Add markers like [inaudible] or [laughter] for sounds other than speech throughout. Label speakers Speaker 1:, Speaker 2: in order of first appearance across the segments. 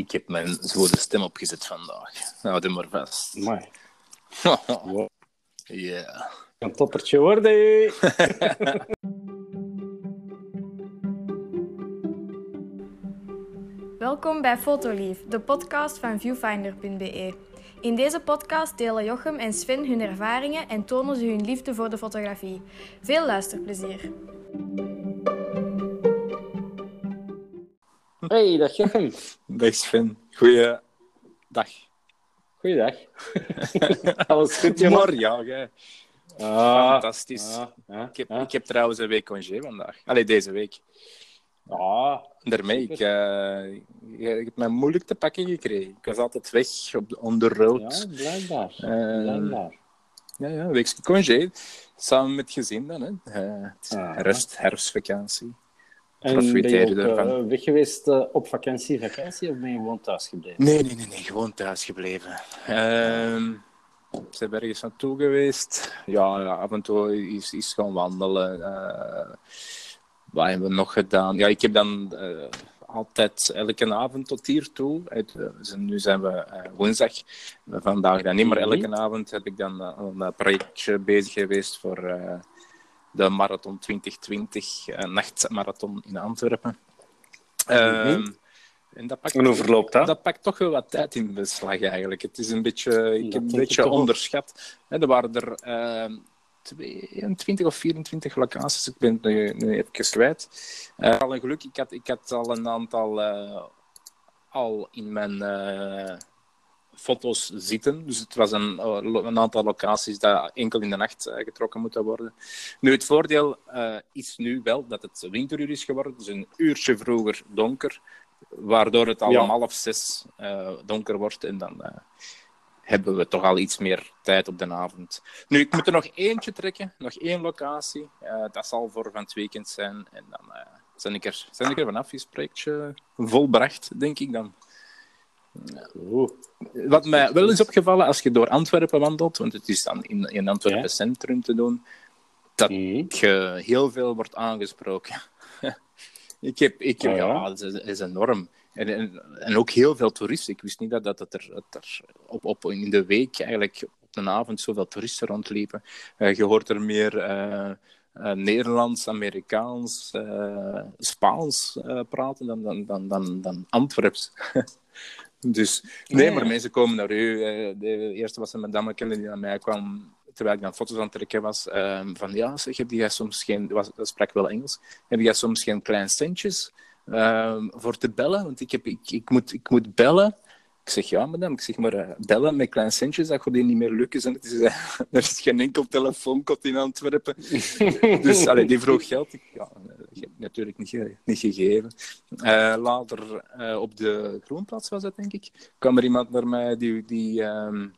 Speaker 1: ik heb mijn zwode stem opgezet vandaag. Houd hem maar vast.
Speaker 2: Mooi. [laughs]
Speaker 1: Ja.
Speaker 2: Een toppertje worden. [laughs]
Speaker 3: Welkom bij Fotolief, de podcast van viewfinder.be. In deze podcast delen Jochem en Sven hun ervaringen en tonen ze hun liefde voor de fotografie. Veel luisterplezier.
Speaker 2: Hey, dag Jochem.
Speaker 1: Dag Sven. Goeiedag.
Speaker 2: Goeiedag. [laughs] Alles goed, jongen?
Speaker 1: Maar ja.
Speaker 2: Ah,
Speaker 1: Fantastisch.
Speaker 2: ah, ah,
Speaker 1: Ik heb,
Speaker 2: ah.
Speaker 1: ik heb trouwens een week congé vandaag. Allee, deze week.
Speaker 2: Ah,
Speaker 1: Daarmee, ik, eh, ik heb mij moeilijk te pakken gekregen. Ik was altijd weg op de, on the road.
Speaker 2: ja, blijkbaar. Blijkbaar.
Speaker 1: Ja, ja, een weekje congé. Samen met gezin dan, hè. Eh, het is herfst, herfstvakantie.
Speaker 2: En ben je ook
Speaker 1: ervan?
Speaker 2: eh, weg geweest eh, op vakantie, vakantie, of ben je gewoon thuis gebleven?
Speaker 1: Nee, nee, nee, nee, gewoon thuis gebleven. Ehm ze hebben ergens naartoe geweest. Ja, ja, af en toe is, is gaan wandelen. Eh, wat hebben we nog gedaan? Ja, ik heb dan altijd elke avond tot hier toe. Nu zijn we woensdag. Vandaag dan niet, maar
Speaker 2: Mhm.
Speaker 1: elke avond heb ik dan een projectje bezig geweest voor de Marathon 2020, een nachtmarathon in Antwerpen. Ehm, en dat pakt
Speaker 2: En hoe verloopt dat?
Speaker 1: dat pakt toch wel wat tijd in beslag eigenlijk. Het is een beetje, ik heb een beetje onderschat. Hè, er waren er ehm 22 of 24 locaties, ik ben het nu, nu even kwijt. Eh, al een geluk, ik had, ik had al een aantal eh, al in mijn eh, foto's zitten. Dus het was een, eh, een aantal locaties dat enkel in de nacht eh, getrokken moeten worden. Nu, het voordeel eh, is nu wel dat het winteruur is geworden, dus een uurtje vroeger donker, waardoor het al
Speaker 2: Ja.
Speaker 1: om half zes donker wordt en dan hebben we toch al iets meer tijd op de avond. Nu, ik moet er nog eentje trekken, nog één locatie. Dat zal voor van het weekend zijn en dan eh zijn, ik er, zijn ik er vanaf, is het projectje volbracht, denk ik dan.
Speaker 2: Oeh.
Speaker 1: Wat mij wel is opgevallen als je door Antwerpen wandelt, want het is dan in, in Antwerpen
Speaker 2: Ja.
Speaker 1: centrum te doen, dat
Speaker 2: Mhm.
Speaker 1: je heel veel wordt aangesproken. [laughs] ik heb, ik heb
Speaker 2: Oh ja?
Speaker 1: ja, dat is, enorm. En, en, en ook heel veel toeristen. Ik wist niet dat, dat er, er op, op, in de week eigenlijk op een avond zoveel toeristen rondliepen. Eh, je hoort er meer eh, eh, Nederlands, Amerikaans, Spaans praten dan, dan, dan, dan, dan Antwerps. [laughs] dus nee,
Speaker 2: Ja.
Speaker 1: maar mensen komen naar u. eh, de eerste was een madame die naar mij kwam terwijl ik dan foto's aan het trekken was, ehm, van ja, zeg, heb jij soms geen, was, dat sprak wel Engels, heb jij soms geen klein centjes ehm, voor te bellen? Want ik, heb, ik, ik, moet, ik moet bellen. Ik zeg, ja, madame, ik zeg maar, eh, bellen met klein centjes, dat gaat niet meer lukken. En is, [laughs] er is geen enkel telefoonkot in Antwerpen. [laughs] dus allee, die vroeg geld. Ik, ja, eh, heb natuurlijk niet, ge- niet gegeven. Eh, later op de Groenplaats was dat, denk ik, kwam er iemand naar mij die... die ehm,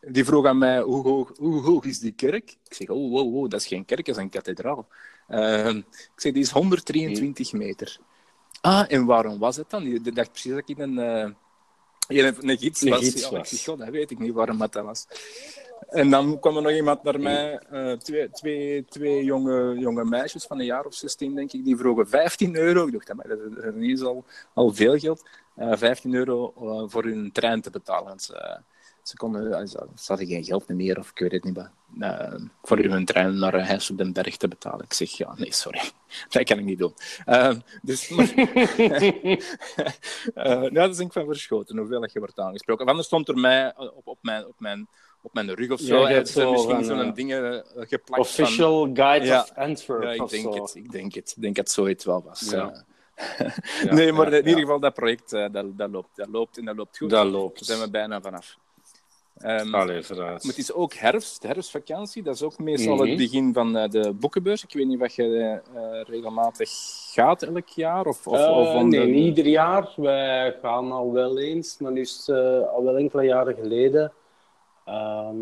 Speaker 1: die vroeg aan mij, hoe hoog, hoe hoog is die kerk? Ik zeg, oh, wow, wow, dat is geen kerk, dat is een kathedraal. Ehm, ik zeg, die is 123 meter. Ah, en waarom was het dan? Je dacht precies dat ik een, eh, een, een gids
Speaker 2: Een
Speaker 1: was.
Speaker 2: gids
Speaker 1: ja,
Speaker 2: was.
Speaker 1: Ik god, dat weet ik niet waarom dat was. En dan kwam er nog iemand naar mij, eh, twee, twee, twee jonge, jonge meisjes van een jaar of 16, denk ik, die vroegen 15 euro. Ik dacht, "Amai, dat is- dat is al, al veel geld. Eh 15 euro eh, voor hun trein te betalen. Want ze, konden, eh, ze, hadden geen geld meer, of ik weet het niet. Maar, eh, voor hun trein naar huis op den berg te betalen. Ik zeg, ja, nee, sorry. [laughs] Dat kan ik niet doen. Eh, dus, maar, [laughs] eh, ja, daar ben ik van verschoten, hoeveel dat je wordt aangesproken. Of anders stond er mij op, op, mijn, op, mijn, op mijn rug of zo. Ja,
Speaker 2: zo
Speaker 1: misschien
Speaker 2: van,
Speaker 1: zo'n dingen geplakt van...
Speaker 2: Official Guide
Speaker 1: Ja.
Speaker 2: of Antwerp
Speaker 1: Ja, ik
Speaker 2: of
Speaker 1: denk
Speaker 2: zo.
Speaker 1: het. Ik denk het. Ik denk dat zoiets wel was.
Speaker 2: Ja. [laughs]
Speaker 1: nee, maar in ieder geval, dat project, dat, dat, loopt, dat loopt en dat loopt goed.
Speaker 2: Dat
Speaker 1: Daar
Speaker 2: loopt.
Speaker 1: zijn we bijna vanaf.
Speaker 2: Allee, vooruit.
Speaker 1: maar het is ook herfst, herfstvakantie. Dat is ook meestal
Speaker 2: Mhm.
Speaker 1: het begin van eh, de boekenbeurs. Ik weet niet of je eh, regelmatig gaat elk jaar. Of, of,
Speaker 2: Eh,
Speaker 1: of om
Speaker 2: nee,
Speaker 1: de-
Speaker 2: niet ieder jaar. Wij gaan al wel eens, maar nu is het eh, al wel enkele jaren geleden. Ehm,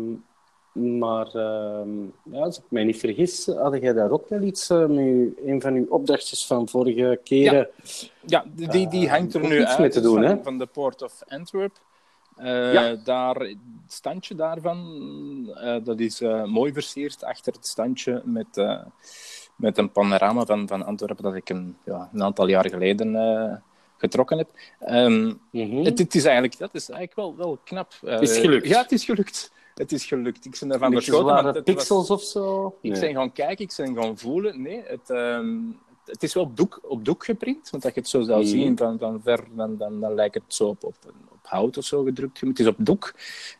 Speaker 2: maar ehm, ja, als ik mij niet vergis, had jij daar ook wel iets eh, met een van uw opdrachtjes van vorige keren?
Speaker 1: Ja, die, die, die
Speaker 2: Eh,
Speaker 1: hangt er nu uit.
Speaker 2: mee te doen,
Speaker 1: van,
Speaker 2: hè?
Speaker 1: van de Port of Antwerp. Eh,
Speaker 2: Ja.
Speaker 1: daar, het standje daarvan, eh, dat is eh, mooi versierd achter het standje met, met een panorama van, van Antwerpen dat ik een, ja, een aantal jaar geleden getrokken heb. Ehm,
Speaker 2: Mhm.
Speaker 1: het, het is eigenlijk, dat is eigenlijk wel, wel knap. Eh,
Speaker 2: Is gelukt.
Speaker 1: Ja, het is gelukt. Het is gelukt. Ik ben ervan het was-
Speaker 2: pixels of zo?
Speaker 1: ik
Speaker 2: Nee.
Speaker 1: ben gaan kijken, ik ben gaan voelen. Nee, het, ehm, het is wel op doek, op doek geprint. Want als je het zo zou
Speaker 2: Mhm.
Speaker 1: zien van, van ver, dan, dan, dan lijkt het zo op, op, op hout of zo gedrukt. Het is op doek.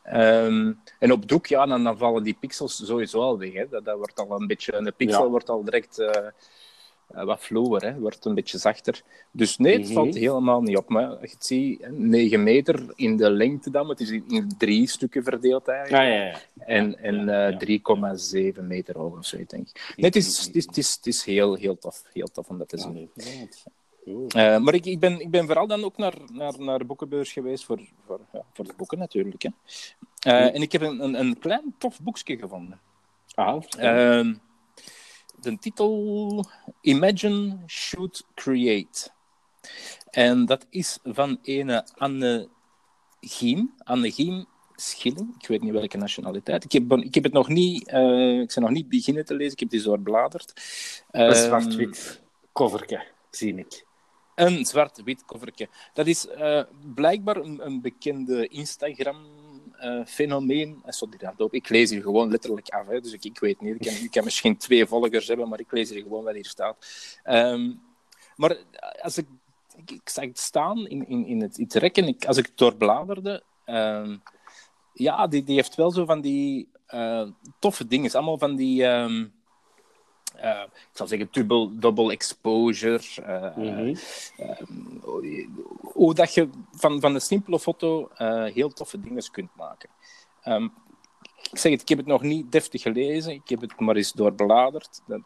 Speaker 1: Ehm, en op doek, ja, dan, dan vallen die pixels sowieso al weg. Hè. Dat, dat wordt al een beetje, een pixel
Speaker 2: Ja.
Speaker 1: wordt al direct eh, wat fluwer, hè. wordt een beetje zachter. Dus nee, het
Speaker 2: Mhm.
Speaker 1: valt helemaal niet op. Maar als je het ziet, hè, 9 meter in de lengte dan, het is in, drie stukken verdeeld eigenlijk.
Speaker 2: Ja, ja, ja.
Speaker 1: En, en
Speaker 2: Ja,
Speaker 1: eh,
Speaker 2: ja.
Speaker 1: 3,7 meter hoog of zo, denk ik. Nee, het is, het is, het is, het is heel, heel, tof, heel tof om dat te zien. Eh, maar ik, ik, ben, ik ben vooral dan ook naar, naar, naar de boekenbeurs geweest voor, voor, ja, voor de boeken natuurlijk. Hè. Eh, En ik heb een, een, een klein tof boekje gevonden.
Speaker 2: Ah,
Speaker 1: de titel Imagine, Shoot, Create. En dat is van ene Anne Giem. Anne Giem Schilling. Ik weet niet welke nationaliteit. Ik heb, ik heb het nog niet, eh, ik ben nog niet beginnen te lezen. Ik heb die doorbladerd.
Speaker 2: een
Speaker 1: Ehm,
Speaker 2: zwart-wit coverke, zie ik.
Speaker 1: een zwart-wit covertje. Dat is eh, blijkbaar een, een bekende Instagram-fenomeen. sorry, dat ook. Ik lees hier gewoon letterlijk af, hè, dus ik, ik weet niet. Ik kan, ik kan misschien twee volgers hebben, maar ik lees hier gewoon wat hier staat. Ehm, maar als ik, ik, ik zag het staan in, in, in, het, rekken, als ik het doorbladerde, ehm, ja, die, die heeft wel zo van die eh, toffe dingen. Allemaal van die... ehm, eh, ik zal zeggen, dubbel, double exposure. eh,
Speaker 2: Mhm.
Speaker 1: hoe dat je van, van een simpele foto eh, heel toffe dingen kunt maken. Ehm, ik zeg het, ik heb het nog niet deftig gelezen. Ik heb het maar eens doorbladerd. Dat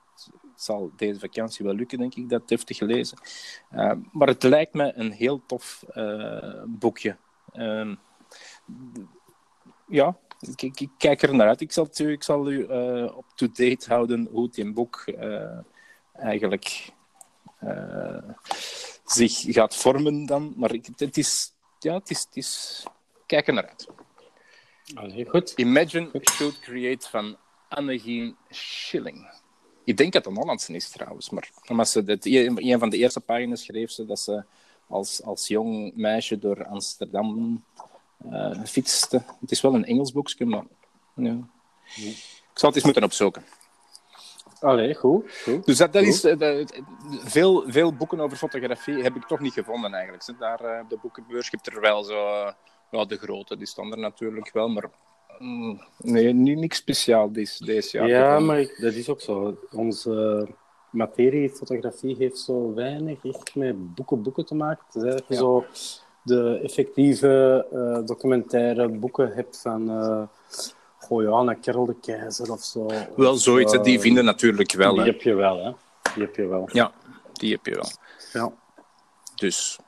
Speaker 1: zal deze vakantie wel lukken, denk ik, dat deftig gelezen. Ehm, maar het lijkt me een heel tof eh, boekje. Ehm, ja, ik, ik, ik kijk er naar uit. Ik zal, u- ik zal u eh, up-to-date houden hoe het in boek eh, eigenlijk eh, zich gaat vormen dan. Maar ik, het is... Ja, het is, het is... Kijk er naar uit.
Speaker 2: Allee, goed.
Speaker 1: Imagine Should Create van Annegien Schilling. Ik denk dat het een Hollandse is trouwens, maar omdat ze dit, een van de eerste pagina's schreef ze dat ze als, als jong meisje door Amsterdam eh, fietste. Het is wel een Engels boekje, maar ja. ik zal het eens moeten opzoeken.
Speaker 2: Allee, goed. goed.
Speaker 1: Dus dat, dat
Speaker 2: Goed.
Speaker 1: is, eh, veel, veel boeken over fotografie heb ik toch niet gevonden eigenlijk. Daar eh, op de boekenbeurs je hebt er wel zo, eh, ja, de grote, die staan er natuurlijk wel, maar mm, nee, nu niks speciaal deze, deze jaar.
Speaker 2: Ja, maar ik- dat is ook zo. Onze materie, fotografie, heeft zo weinig echt met boeken, boeken te maken. Het is eigenlijk
Speaker 1: Ja.
Speaker 2: zo de effectieve eh, documentaire boeken hebt van uh, goh, ja, een Karel de Keizer of zo.
Speaker 1: Wel
Speaker 2: Of,
Speaker 1: zoiets,
Speaker 2: eh,
Speaker 1: die vinden natuurlijk wel.
Speaker 2: Die
Speaker 1: hè.
Speaker 2: heb je wel, hè. Die heb je wel.
Speaker 1: Ja, die heb je wel.
Speaker 2: Ja.
Speaker 1: Dus,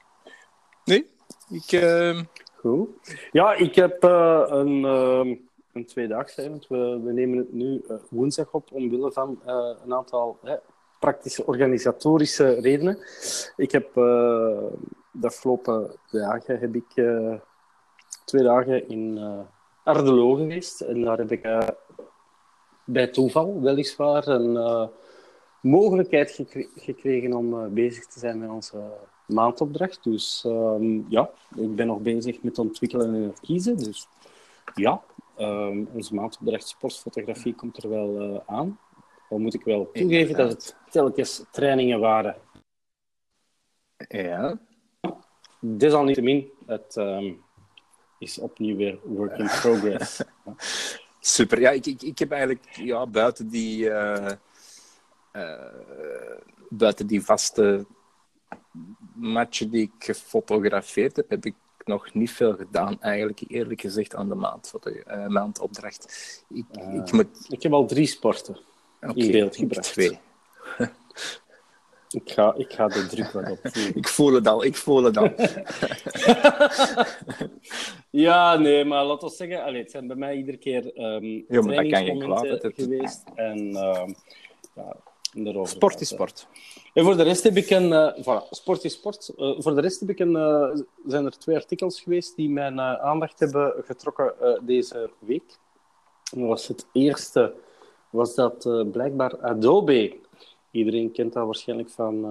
Speaker 1: nee, ik... eh,
Speaker 2: Goed. Ja, ik heb eh, een, uh, een tweedaagse, want we, we nemen het nu eh, woensdag op omwille van eh, een aantal hè, praktische organisatorische redenen. Ik heb eh, de afgelopen dagen heb ik eh, twee dagen in uh, Ardelo geweest en daar heb ik uh, bij toeval weliswaar een mogelijkheid gekre gekregen om bezig te zijn met onze maandopdracht. Dus um, ja, ik ben nog bezig met ontwikkelen en kiezen. Dus ja, um, onze maandopdracht sportfotografie komt er wel aan. Al moet ik wel toegeven dat het telkens trainingen waren.
Speaker 1: Ja.
Speaker 2: Desalniettemin, het um, is opnieuw weer work in progress. [laughs]
Speaker 1: Super. Ja, ik, ik, ik heb eigenlijk ja, buiten die... Uh, buiten die vaste matchen die ik gefotografeerd heb, heb ik nog niet veel gedaan, eigenlijk eerlijk gezegd, aan de maand, uh, maandopdracht. Ik, ik, moet...
Speaker 2: ik heb al drie sporten okay, in beeld gebracht.
Speaker 1: Twee. [laughs]
Speaker 2: ik, ga, ik ga de druk wat op. [laughs]
Speaker 1: ik voel het al, ik voel het al. [laughs]
Speaker 2: ja, nee, maar laten we zeggen, allez, het zijn bij mij iedere keer um,
Speaker 1: ja, maar dat kan je kwaad,
Speaker 2: het... geweest. En uh, ja,
Speaker 1: Sport is sport.
Speaker 2: En voor de rest heb ik een... Uh, voilà, sport is sport. Uh, voor de rest heb ik een, uh, zijn er twee artikels geweest die mijn aandacht hebben getrokken deze week. Was het eerste was dat blijkbaar Adobe Iedereen kent dat waarschijnlijk van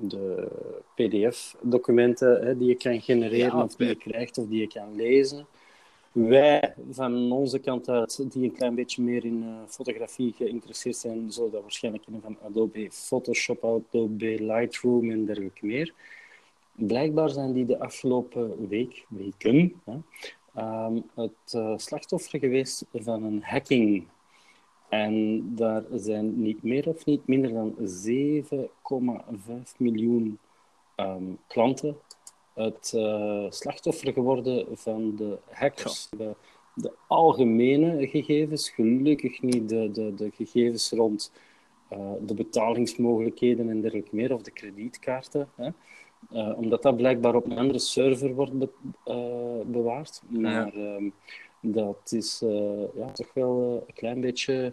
Speaker 2: de PDF-documenten die je kan genereren, of die je krijgt, of die je kan lezen. Wij van onze kant uit, die een klein beetje meer in fotografie geïnteresseerd zijn, zullen dat waarschijnlijk kennen van Adobe Photoshop, Adobe Lightroom en dergelijke meer. Blijkbaar zijn die de afgelopen week, weken, hè, um, het uh, slachtoffer geweest van een hacking. En daar zijn niet meer of niet minder dan 7,5 miljoen um, klanten het uh, slachtoffer geworden van de hackers. De, de, algemene gegevens, gelukkig niet de, de, de gegevens rond uh, de betalingsmogelijkheden en dergelijke meer, of de kredietkaarten. Hè. Uh, omdat dat blijkbaar op een andere server wordt be bewaard. Maar ja. uh, dat is eh, ja, toch wel een klein beetje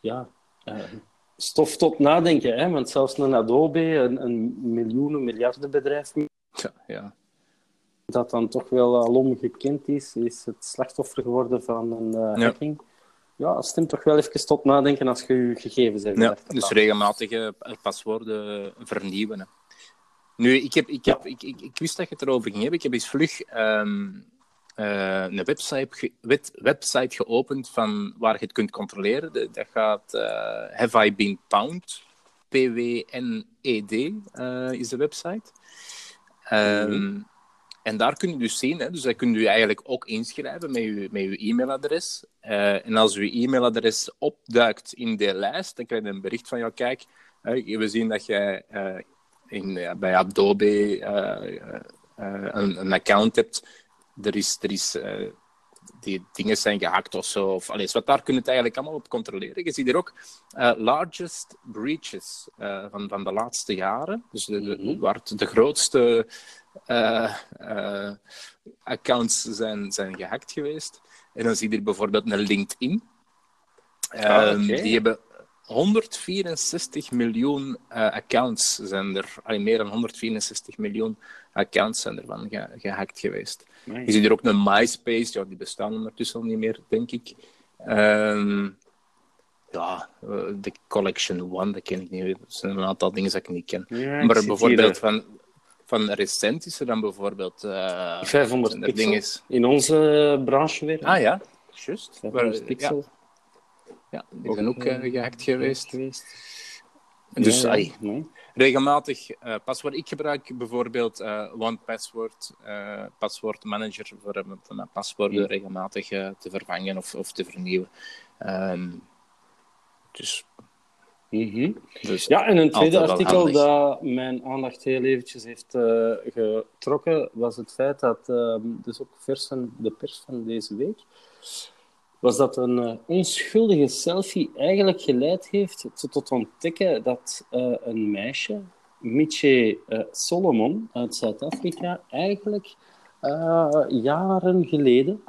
Speaker 2: ja, stof tot nadenken. Hè? Want zelfs een Adobe, een, een miljoenen, miljardenbedrijf,
Speaker 1: ja, ja.
Speaker 2: dat dan toch wel alom gekend is, is het slachtoffer geworden van een hacking. Ja. ja, stemt toch wel even tot nadenken als je je gegevens hebt.
Speaker 1: Ja, dus regelmatig paswoorden vernieuwen. Hè. Nu, ik, heb, ik, heb, ik, ik, ik, wist dat je het erover ging hebben. Ik heb eens vlug um, uh, een website, website geopend van waar je het kunt controleren. Dat gaat uh, Have I Been Pound? P-W-N-E-D uh, is de website. Um, mm. En daar kun je dus zien, hè, dus daar kun je eigenlijk ook inschrijven met je, met je e-mailadres. en als je e-mailadres opduikt in de lijst, dan krijg je een bericht van jou, kijk, we zien dat jij in, ja, bij Adobe een, een, account hebt, er is, er is die dingen zijn gehackt of zo. Of, alles, wat daar kun je het eigenlijk allemaal op controleren. Je ziet hier ook uh, largest breaches uh, van, van de laatste jaren. Dus de, mm -hmm. waar de grootste accounts zijn, zijn gehackt geweest. En dan zie je hier bijvoorbeeld een LinkedIn. Ah, okay. Die hebben 164 miljoen uh, accounts zijn er, allee, meer dan 164 miljoen accounts zijn ervan ge gehackt geweest. Nice. Je ziet er ook een MySpace, ja, die bestaan ondertussen al niet meer, denk ik. Um, ja, de Collection One, dat ken ik niet. Er zijn een aantal dingen dat ik niet ken. Ja, maar bijvoorbeeld van, van recent is er dan bijvoorbeeld... Uh,
Speaker 2: 500 pixel is... in onze branche weer.
Speaker 1: Ah ja, juist.
Speaker 2: 500 pixel. Ja.
Speaker 1: Ja, die zijn ook uh, gehackt geweest. geweest. Dus ja, ja. Nee. regelmatig uh, paswoord. Ik gebruik bijvoorbeeld uh, OnePassword, uh, paswoordmanager, voor mijn paswoorden ja. regelmatig te vervangen of, of te vernieuwen. Um, dus,
Speaker 2: mm -hmm. dus, ja, en een tweede artikel dat mijn aandacht heel eventjes heeft getrokken, was het feit dat, dus ook vers van de pers van deze week, was dat een uh, onschuldige selfie eigenlijk geleid heeft tot ontdekken dat uh, een meisje, Miche uh, Solomon uit Zuid-Afrika, eigenlijk jaren geleden,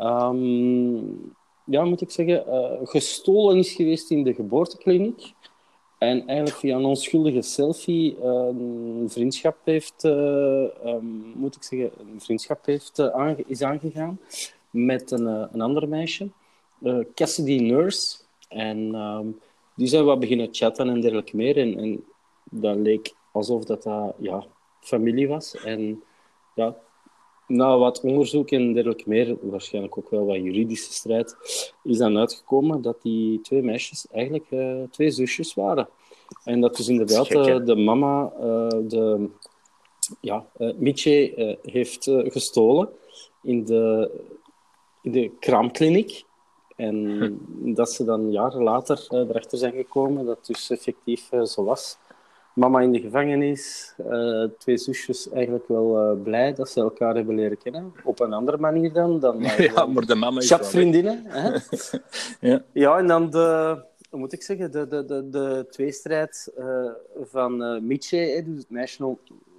Speaker 2: um, ja, moet ik zeggen, gestolen is geweest in de geboortekliniek. En eigenlijk via een onschuldige selfie een vriendschap heeft, um, moet ik zeggen, een vriendschap heeft, is aangegaan met een, een ander meisje uh, Cassidy Nurse. En um, die zijn wat beginnen chatten en dergelijke meer. En, en dat leek alsof dat, dat ja, familie was. En ja, na wat onderzoek en dergelijke meer, waarschijnlijk ook wel wat juridische strijd, is dan uitgekomen dat die twee meisjes eigenlijk uh, twee zusjes waren. En dat dus inderdaad uh, de mama, uh, de, ja, Miche heeft gestolen in de, de kraamkliniek. En dat ze dan jaren later uh, erachter zijn gekomen dat het dus effectief uh, zo was. Mama in de gevangenis, uh, twee zusjes eigenlijk wel blij dat ze elkaar hebben leren kennen. Op een andere manier dan. dan [laughs]
Speaker 1: ja, maar de mama is
Speaker 2: Chatvriendinnen. [laughs] ja. ja, en dan de, hoe moet ik zeggen, de, de, de, de tweestrijd van Miche, dus het meisje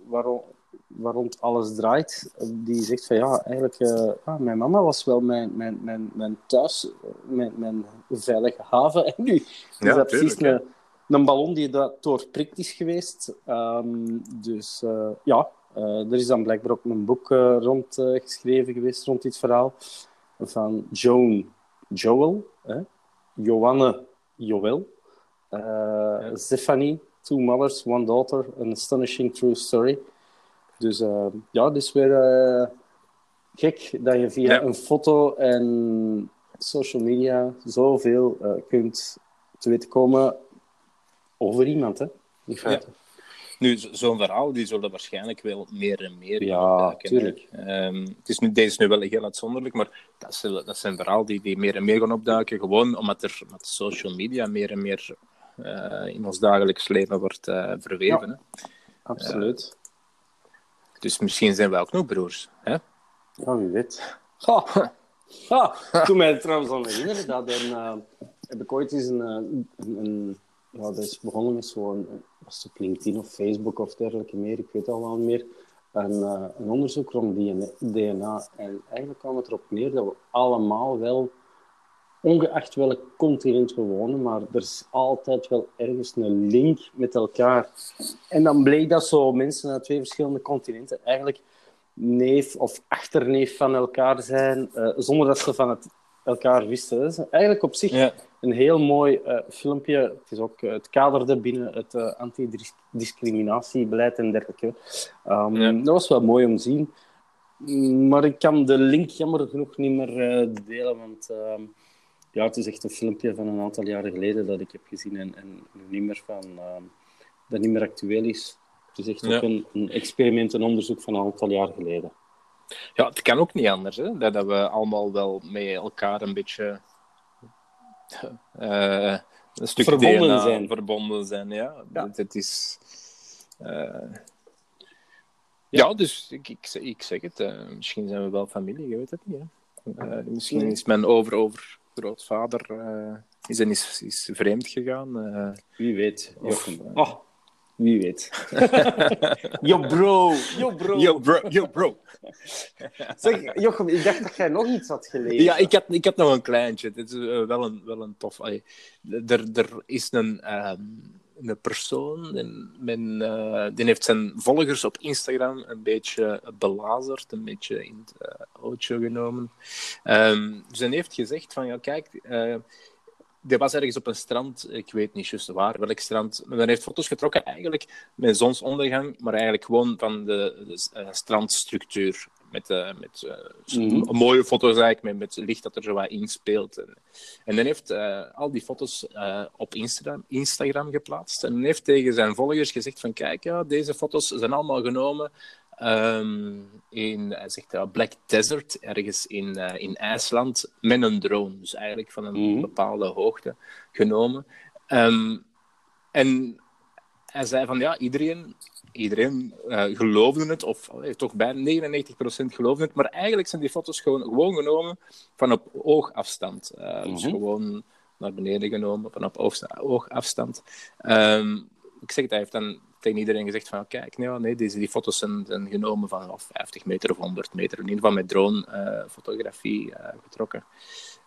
Speaker 2: waarom, waar rond alles draait, die zegt van ja, eigenlijk, uh, ah, mijn mama was wel mijn, mijn, mijn, mijn thuis, mijn, mijn veilige haven. [laughs] En nu is ja, dat precies een, een ballon die dat doorprikt is geweest. Um, dus uh, ja, uh, er is dan blijkbaar ook een boek rond geschreven geweest rond dit verhaal van Joan Joel, hè? Joanne Joel, ja. Stephanie Two Mothers, One Daughter, An Astonishing True Story. Dus uh, ja, het is weer uh, gek dat je via ja. een foto en social media zoveel uh, kunt te weten komen over iemand, hè? In feite.
Speaker 1: Ja. Nu, zo'n verhaal die zullen waarschijnlijk wel meer en meer
Speaker 2: Ja, tuurlijk.
Speaker 1: Um, het is nu, deze is nu wel heel uitzonderlijk, maar dat is, dat een verhaal die, die meer en meer gaan opduiken. Gewoon omdat er met social media meer en meer uh, in ons dagelijks leven wordt uh, verweven. Ja,
Speaker 2: hè? absoluut.
Speaker 1: Uh, dus misschien zijn wij ook nog broers. Hè?
Speaker 2: Ja, wie weet. Ha. Ha. Toen mij trouwens aan herinneren dat dan, heb ik ooit eens een, een, een ja, dat is begonnen met zo'n, was het op LinkedIn of Facebook of dergelijke meer, ik weet al wel meer, een, uh, een onderzoek rond DNA. En eigenlijk kwam het erop neer dat we allemaal wel, ongeacht welk continent we wonen, maar er is altijd wel ergens een link met elkaar. En dan bleek dat zo mensen uit twee verschillende continenten eigenlijk neef of achterneef van elkaar zijn, uh, zonder dat ze van het elkaar wisten. Dat is eigenlijk op zich ja. een heel mooi uh, filmpje. Het is ook uh, het kaderde binnen het uh, antidiscriminatiebeleid en dergelijke. Um, ja. Dat was wel mooi om te zien. Maar ik kan de link jammer genoeg niet meer delen, want ehm, ja, het is echt een filmpje van een aantal jaren geleden dat ik heb gezien en, en niet meer van, ehm, dat niet meer actueel is. Het is echt ja. ook een, een experiment, een onderzoek van een aantal jaar geleden.
Speaker 1: Ja, het kan ook niet anders. Hè? Dat, dat we allemaal wel met elkaar een beetje uh, een stuk
Speaker 2: verbonden
Speaker 1: DNA
Speaker 2: zijn.
Speaker 1: Verbonden zijn, ja. ja. Is... Uh... Ja. ja, dus ik, ik, ik zeg het. Uh, misschien zijn we wel familie, je weet het niet. Hè? misschien is mijn over-overgrootvader is, is, is vreemd gegaan.
Speaker 2: Wie weet. Of, oh. Wie weet. [laughs] yo bro, yo bro.
Speaker 1: Yo bro, yo bro.
Speaker 2: zeg, Jochem, ik dacht dat jij nog iets had gelezen.
Speaker 1: Ja, ik had, ik had nog een kleintje. Dit is uh, wel, een, wel een tof... Allee, er, er is een, um, een persoon, en uh, die heeft zijn volgers op Instagram een beetje belazerd, een beetje in het uh, ootje genomen. Um, ze heeft gezegd van, ja, kijk die was ergens op een strand, ik weet niet juist waar, welk strand. Men heeft foto's getrokken eigenlijk met zonsondergang, maar eigenlijk gewoon van de, strandstructuur. Met, uh, met uh, mm-hmm. mooie foto's eigenlijk, met, met licht dat er zo wat inspeelt. En, en dan heeft al die foto's op Instagram, Instagram geplaatst. En heeft tegen zijn volgers gezegd van kijk, ja, deze foto's zijn allemaal genomen Um, in hij zegt, uh, Black Desert, ergens in, uh, in IJsland, met een drone. Dus eigenlijk van een mm. bepaalde hoogte genomen. Um, en hij zei van ja, iedereen, iedereen uh, geloofde het, of allee, toch bijna 99% geloofde het, maar eigenlijk zijn die foto's gewoon, gewoon genomen van op oogafstand. Mm-hmm. Dus gewoon naar beneden genomen, van op oogafstand. Um, ik zeg het, hij heeft dan tegen iedereen gezegd van kijk, nee, nee deze, die foto's zijn, zijn genomen van 50 meter of 100 meter, in ieder geval met drone-fotografie uh, getrokken.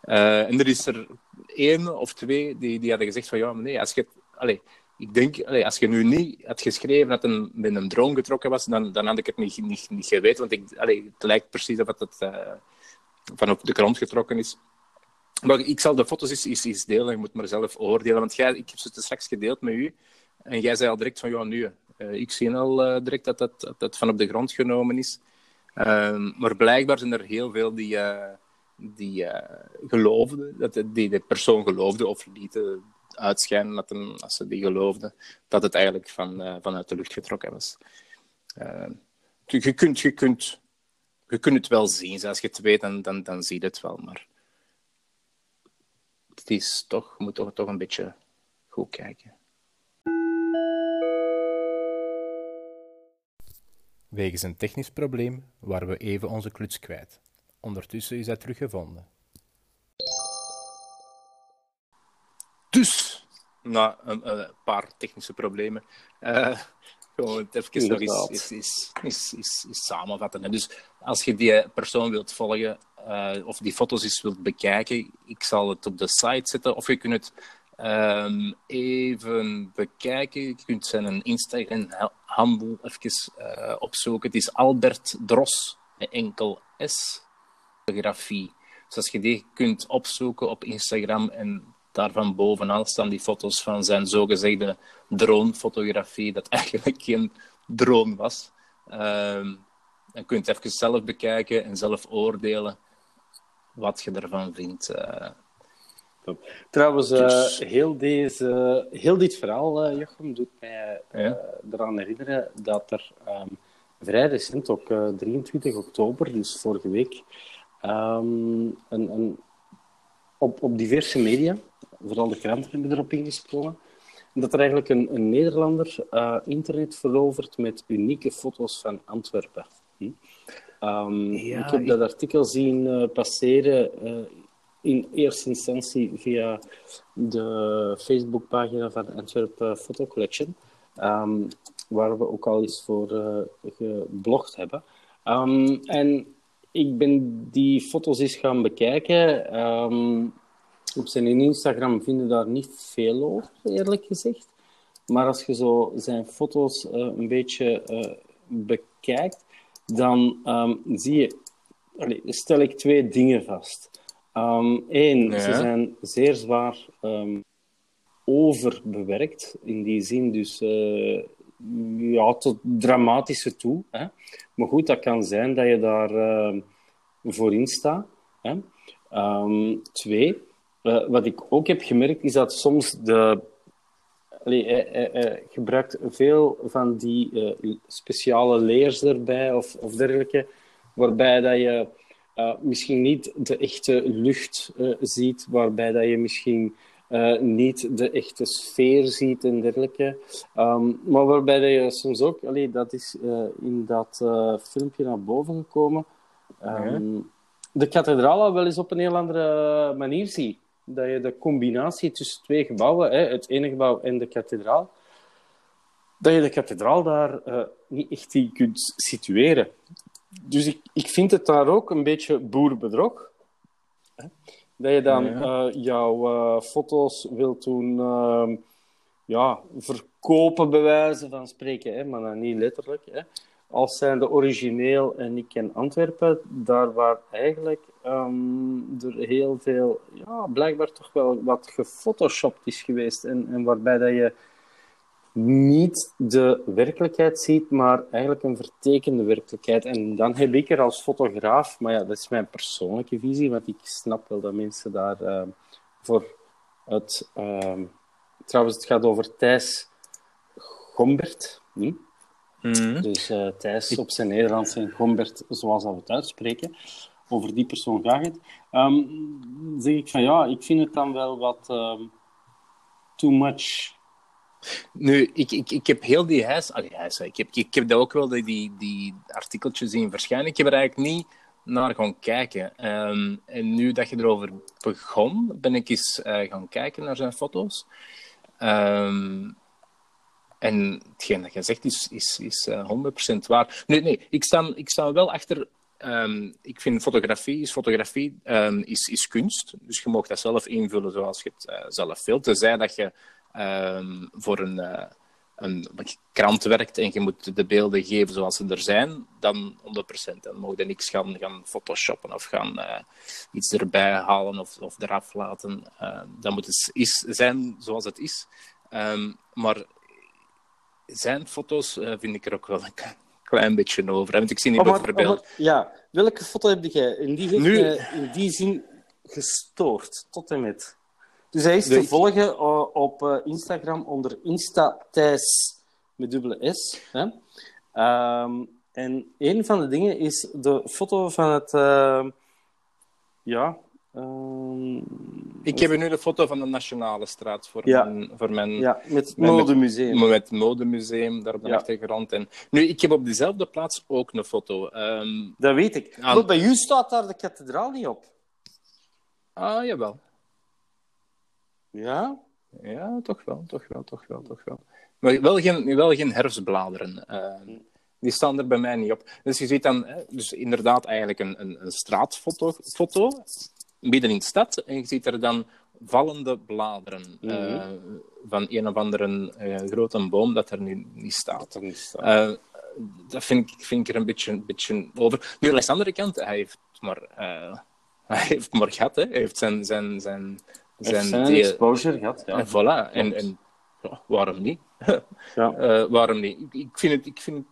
Speaker 1: En er is er één of twee die, die hadden gezegd van ja, maar nee, als je... Allez, ik denk, als je nu niet had geschreven dat het met een drone getrokken was, dan, dan had ik het niet, niet, niet geweten, want ik, het lijkt precies of het van op de grond getrokken is. Maar ik zal de foto's eens, eens, delen, je moet maar zelf oordelen, want jij, ik heb ze straks gedeeld met u. En jij zei al direct van, ja, nu, uh, ik zie al uh, direct dat dat, dat dat van op de grond genomen is. Uh, maar blijkbaar zijn er heel veel die, uh, die geloofden, dat die de persoon geloofde of lieten uitschijnen dat hem, als ze die geloofden, dat het eigenlijk van, vanuit de lucht getrokken was. Ehm, je, kunt, je, kunt, je kunt het wel zien, als je het weet, dan, dan, dan zie je het wel, maar het is toch, moet toch, toch een beetje goed kijken.
Speaker 4: Wegens een technisch probleem waren we even onze kluts kwijt. Ondertussen is hij teruggevonden.
Speaker 1: Dus, na een, een paar technische problemen, uh, gewoon even nog eens, eens, eens, eens, eens samenvatten. Dus als je die persoon wilt volgen uh, of die foto's eens wilt bekijken, ik zal het op de site zetten of je kunt het Um, even bekijken. Je kunt zijn Instagram-handel even uh, opzoeken. Het is Albert Dros, enkel S, fotografie. Dus als je die kunt opzoeken op Instagram en daarvan bovenaan staan die foto's van zijn zogezegde dronefotografie, dat eigenlijk geen drone was. Um, dan kun je het even zelf bekijken en zelf oordelen wat je ervan vindt. Uh,
Speaker 2: Trouwens, uh, dus... heel, deze, heel dit verhaal, uh, Jochem, doet mij ja? eraan herinneren dat er um, vrij recent, ook 23 oktober, dus vorige week, um, een, een, op, op diverse media, vooral de kranten hebben erop ingesprongen, dat er eigenlijk een, een Nederlander internet verovert met unieke foto's van Antwerpen. Hm? Um, ja, ik heb dat artikel zien uh, passeren uh, in eerste instantie via de Facebookpagina van Antwerp Photo Collection, um, waar we ook al eens voor uh, geblogd hebben. Um, en ik ben die foto's eens gaan bekijken. op zijn Instagram vinden daar niet veel over, eerlijk gezegd. Maar als je zo zijn foto's een beetje bekijkt, dan um, zie je, stel ik twee dingen vast. Eén, ehm, ze zijn zeer zwaar overbewerkt, in die zin dus uh, ja, tot dramatische toe. Hè? Maar goed, dat kan zijn dat je daar uh, voor in staat. Hè? twee, uh, wat ik ook heb gemerkt, is dat soms de Allee, hij, hij, gebruikt veel van die speciale layers erbij of, of dergelijke, waarbij dat je misschien niet de echte lucht ziet, waarbij dat je misschien niet de echte sfeer ziet en dergelijke. Um, maar waarbij je soms ook, allee, dat is in dat filmpje naar boven gekomen, um, de kathedraal al wel eens op een heel andere manier ziet dat je de combinatie tussen twee gebouwen, hè, het ene gebouw en de kathedraal, dat je de kathedraal daar niet echt in kunt situeren. Dus ik, ik vind het daar ook een beetje boerenbedrog. Hè? Dat je dan ja. uh, jouw uh, foto's wilt doen ehm, ja, verkopen, bij wijze van spreken, hè? maar dan niet letterlijk. Hè? Als zijn de origineel en ik ken Antwerpen, daar waar eigenlijk um, er heel veel, ja, blijkbaar toch wel wat gefotoshopt is geweest. En, en waarbij dat je niet de werkelijkheid ziet, maar eigenlijk een vertekende werkelijkheid. En dan heb ik er als fotograaf, maar ja, dat is mijn persoonlijke visie, want ik snap wel dat mensen daar uh, voor het... Uh, trouwens, het gaat over Thijs Gombert. Hm? Mm. Dus uh, Thijs op zijn Nederlands en Gombert, zoals we het uitspreken over die persoon gaat het. Um, zeg ik van ja, ik vind het dan wel wat um, too much.
Speaker 1: Nu, ik, ik, ik heb heel die huis... Allee, ik, heb, ik heb dat ook wel die, die artikeltjes zien verschijnen. Ik heb er eigenlijk niet naar gaan kijken. Um, en nu dat je erover begon, ben ik eens uh, gaan kijken naar zijn foto's. Um, en hetgeen dat je zegt is, is, is uh, eh, 100% waar. Nee, nee ik, sta, ik sta wel achter Um, ik vind fotografie is fotografie is, is kunst. Dus je mag dat zelf invullen zoals je het uh, zelf wilt. Tenzij dat je um, voor een, uh, een krant werkt en je moet de beelden geven zoals ze er zijn, dan 100%. Dan mag je niks gaan, gaan photoshoppen of gaan uh, iets erbij halen of, of eraf laten. dan moet het is, zijn zoals het is. maar zijn foto's vind ik er ook wel een klein beetje over. Want ik zie niet oh, bijvoorbeeld...
Speaker 2: ja, welke foto heb jij in die, nu... in die zin gestoord, tot en met? Dus hij is te volgen op uh, Instagram onder Insta-Thijs met dubbele S. Hè? Um, en een van de dingen is de foto van het... Uh, ja,
Speaker 1: Um, ik heb nu de foto van de Nationale Straat voor, mijn, voor mijn...
Speaker 2: Ja, met het modemuseum.
Speaker 1: Met, met het modemuseum, daar op de ja. achtergrond. En, nu, ik heb op diezelfde plaats ook een foto. Um,
Speaker 2: dat weet ik. Aan... bij u staat daar de kathedraal niet op.
Speaker 1: Ah, jawel.
Speaker 2: Ja?
Speaker 1: Ja, toch wel, toch wel, toch wel, toch wel. Maar wel geen, wel geen herfstbladeren. Uh, die staan er bij mij niet op. Dus je ziet dan dus inderdaad eigenlijk een, een, een straatfoto foto, midden in de stad en je ziet er dan vallende bladeren mm -hmm. van een of andere uh, grote boom dat er nu niet staat. Dat, niet staat. Uh, dat vind, ik, vind ik er een beetje, een beetje over. Nu, aan de andere kant, hij heeft maar [laughs] Hij heeft maar gehad, hè. Hij heeft zijn... zijn, zijn,
Speaker 2: Zijn,
Speaker 1: die-
Speaker 2: exposure gehad, ja.
Speaker 1: En voilà. En, en ja, waarom niet?
Speaker 2: Ja. [laughs]
Speaker 1: Eh, waarom niet? Ik, ik vind het, ik vind het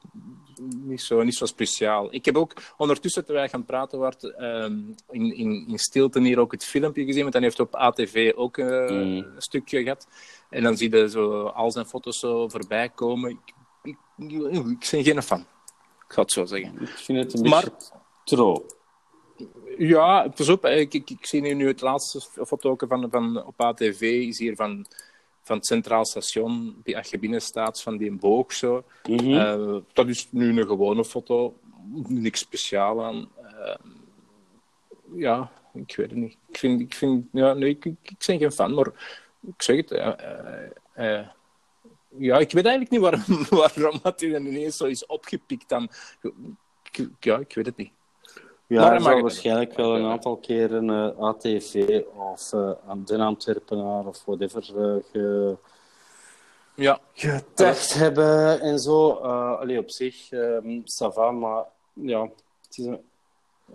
Speaker 1: niet, zo, niet zo speciaal. Ik heb ook ondertussen, terwijl wij gaan praten, werd, ehm, in, in, in stilte hier ook het filmpje gezien, want dan heeft op ATV ook eh,
Speaker 2: Mm.
Speaker 1: een stukje gehad. En dan zie je zo al zijn foto's zo voorbij komen. Ik, ik, ik, ik ben geen fan. Ik ga het zo zeggen.
Speaker 2: Ik vind het een
Speaker 1: Maar-
Speaker 2: beetje tro.
Speaker 1: Ja, pas op. Ik, ik, ik zie hier nu het laatste foto van, van, op ATV. Is hier van, van het Centraal Station. die- Als je binnen staat, van die boog zo.
Speaker 2: Mhm.
Speaker 1: Eh, dat is nu een gewone foto. Niks speciaal aan. Eh, ja, ik weet het niet. Ik vind, ik vind ja, nee, ik, ik, ik ben geen fan, maar ik zeg het. eh, ja, ik weet eigenlijk niet waarom, [laughs] waarom dat hij dan ineens zo is opgepikt. Dan. Ja, ik weet het niet.
Speaker 2: Ja,
Speaker 1: Maar
Speaker 2: hij zal waarschijnlijk wel een aantal keren eh, ATV of eh aan Den Antwerpenaar of whatever eh, ge,
Speaker 1: Ja,
Speaker 2: getest hebben en zo. Eh allee, op zich, ehm ça va, maar ja, het is een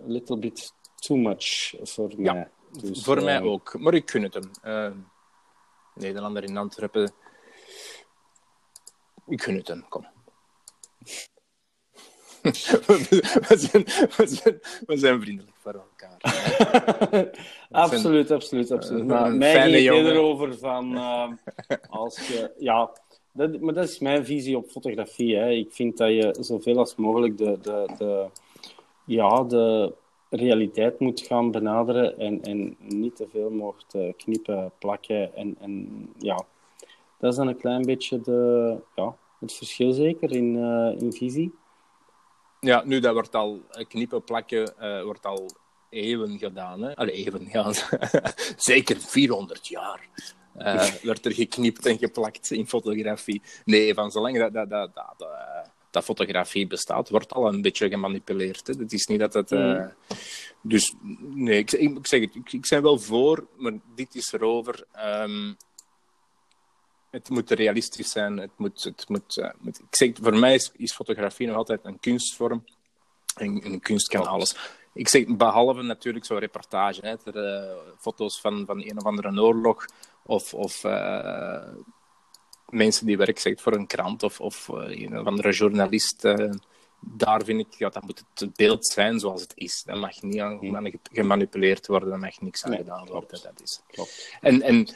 Speaker 2: little bit too much voor
Speaker 1: Ja,
Speaker 2: mij. Dus,
Speaker 1: voor
Speaker 2: eh,
Speaker 1: mij ook. Maar ik gun het hem. Eh, Nederlander in Antwerpen. Ik gun het hem, kom. We, zijn, we, zijn, we zijn vriendelijk voor elkaar. [laughs]
Speaker 2: absoluut, absoluut, absoluut. Maar mij ging het
Speaker 1: jongen.
Speaker 2: eerder over van eh, als je, ja, dat, maar dat is mijn visie op fotografie. Hè. Ik vind dat je zoveel als mogelijk de, de, de, ja, de realiteit moet gaan benaderen en, en niet te veel mocht eh, knippen, plakken. En, en ja, dat is dan een klein beetje de, ja, het verschil zeker in, eh, in visie.
Speaker 1: Ja, nu, dat wordt al, eh, knippen, plakken, eh, wordt al eeuwen gedaan. Hè? Allee, eeuwen, ja. [laughs] Zeker 400 jaar eh, [laughs] werd er geknipt en geplakt in fotografie. Nee, van zolang dat, dat, dat, dat, eh, dat fotografie bestaat, wordt al een beetje gemanipuleerd. Hè? Het is niet dat het... eh, Dus nee, ik, ik, ik zeg het, ik, ik ben wel voor, maar dit is erover. Ehm, het moet realistisch zijn. Het moet, het moet, eh, moet- ik zeg, voor mij is, is fotografie nog altijd een kunstvorm. En, en kunst kan alles. Ik zeg, behalve natuurlijk zo'n reportage, hè, er, eh, foto's van, van een of andere oorlog, of, of eh, mensen die werk zegt voor een krant, of, of eh, een of andere journalist. eh, daar vind ik, ja, dat moet het beeld zijn zoals het is. Dat mag niet aan, gemani- gemanipuleerd worden, daar mag niks aan gedaan worden. Dat is.
Speaker 2: Klopt.
Speaker 1: En, en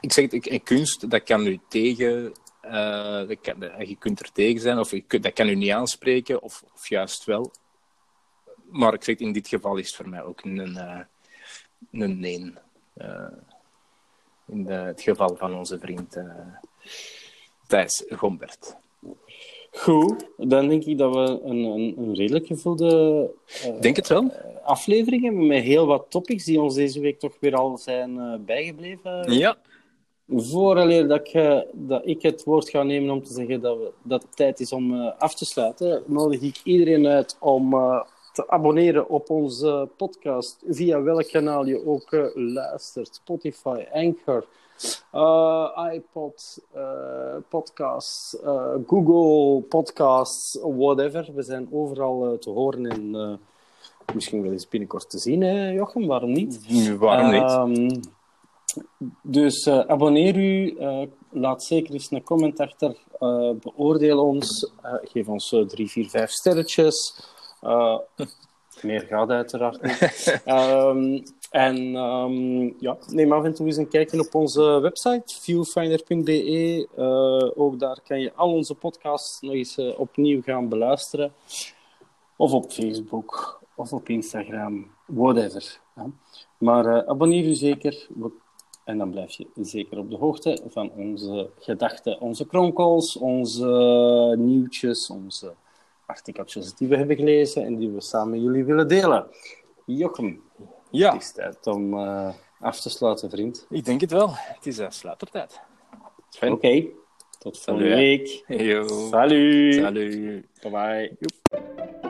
Speaker 1: ik zeg het, en kunst, dat kan u tegen... eh, dat kan, dat- je kunt er tegen zijn, of je dat kan u niet aanspreken, of, of juist wel. Maar ik zeg in dit geval is het voor mij ook een, eh, een nee. Eh, in de- het geval van onze vriend eh, Thijs Gombert.
Speaker 2: Goed, dan denk ik dat we een, een, een redelijk gevulde eh,
Speaker 1: Ik denk het wel.
Speaker 2: aflevering hebben met heel wat topics die ons deze week toch weer al zijn eh, bijgebleven.
Speaker 1: Ja.
Speaker 2: Vooraleer dat ik, eh, dat ik het woord ga nemen om te zeggen dat, we, dat het tijd is om eh, af te sluiten, nodig ik iedereen uit om eh, te abonneren op onze podcast via welk kanaal je ook luistert. Spotify, Anchor, iPod, podcasts, Google Podcasts, whatever. We zijn overal te horen en misschien wel eens binnenkort te zien, hè, Jochem? Waarom niet?
Speaker 1: Waarom niet?
Speaker 2: Dus eh, abonneer u, eh, laat zeker eens een comment achter, eh, beoordeel ons, geef ons drie, vier, vijf sterretjes. Meer gaat uiteraard niet. [laughs] Ehm, en ehm, ja, neem af en toe eens een kijkje op onze website, viewfinder.be. Ook daar kan je al onze podcasts nog eens opnieuw gaan beluisteren. Of op Facebook, of op Instagram, whatever. Ja. Maar abonneer u zeker. We- En dan blijf je zeker op de hoogte van onze gedachten, onze kronkels, onze eh, nieuwtjes, onze artikeltjes die we hebben gelezen en die we samen met jullie willen delen. Jochem,
Speaker 1: Ja,
Speaker 2: het is tijd om eh, af te sluiten, vriend.
Speaker 1: ik denk het wel. Het is uh, sluitertijd. Sven.
Speaker 2: Oké, tot volgende week.
Speaker 1: Yo.
Speaker 2: Salut.
Speaker 1: Salut.
Speaker 2: Bye bye.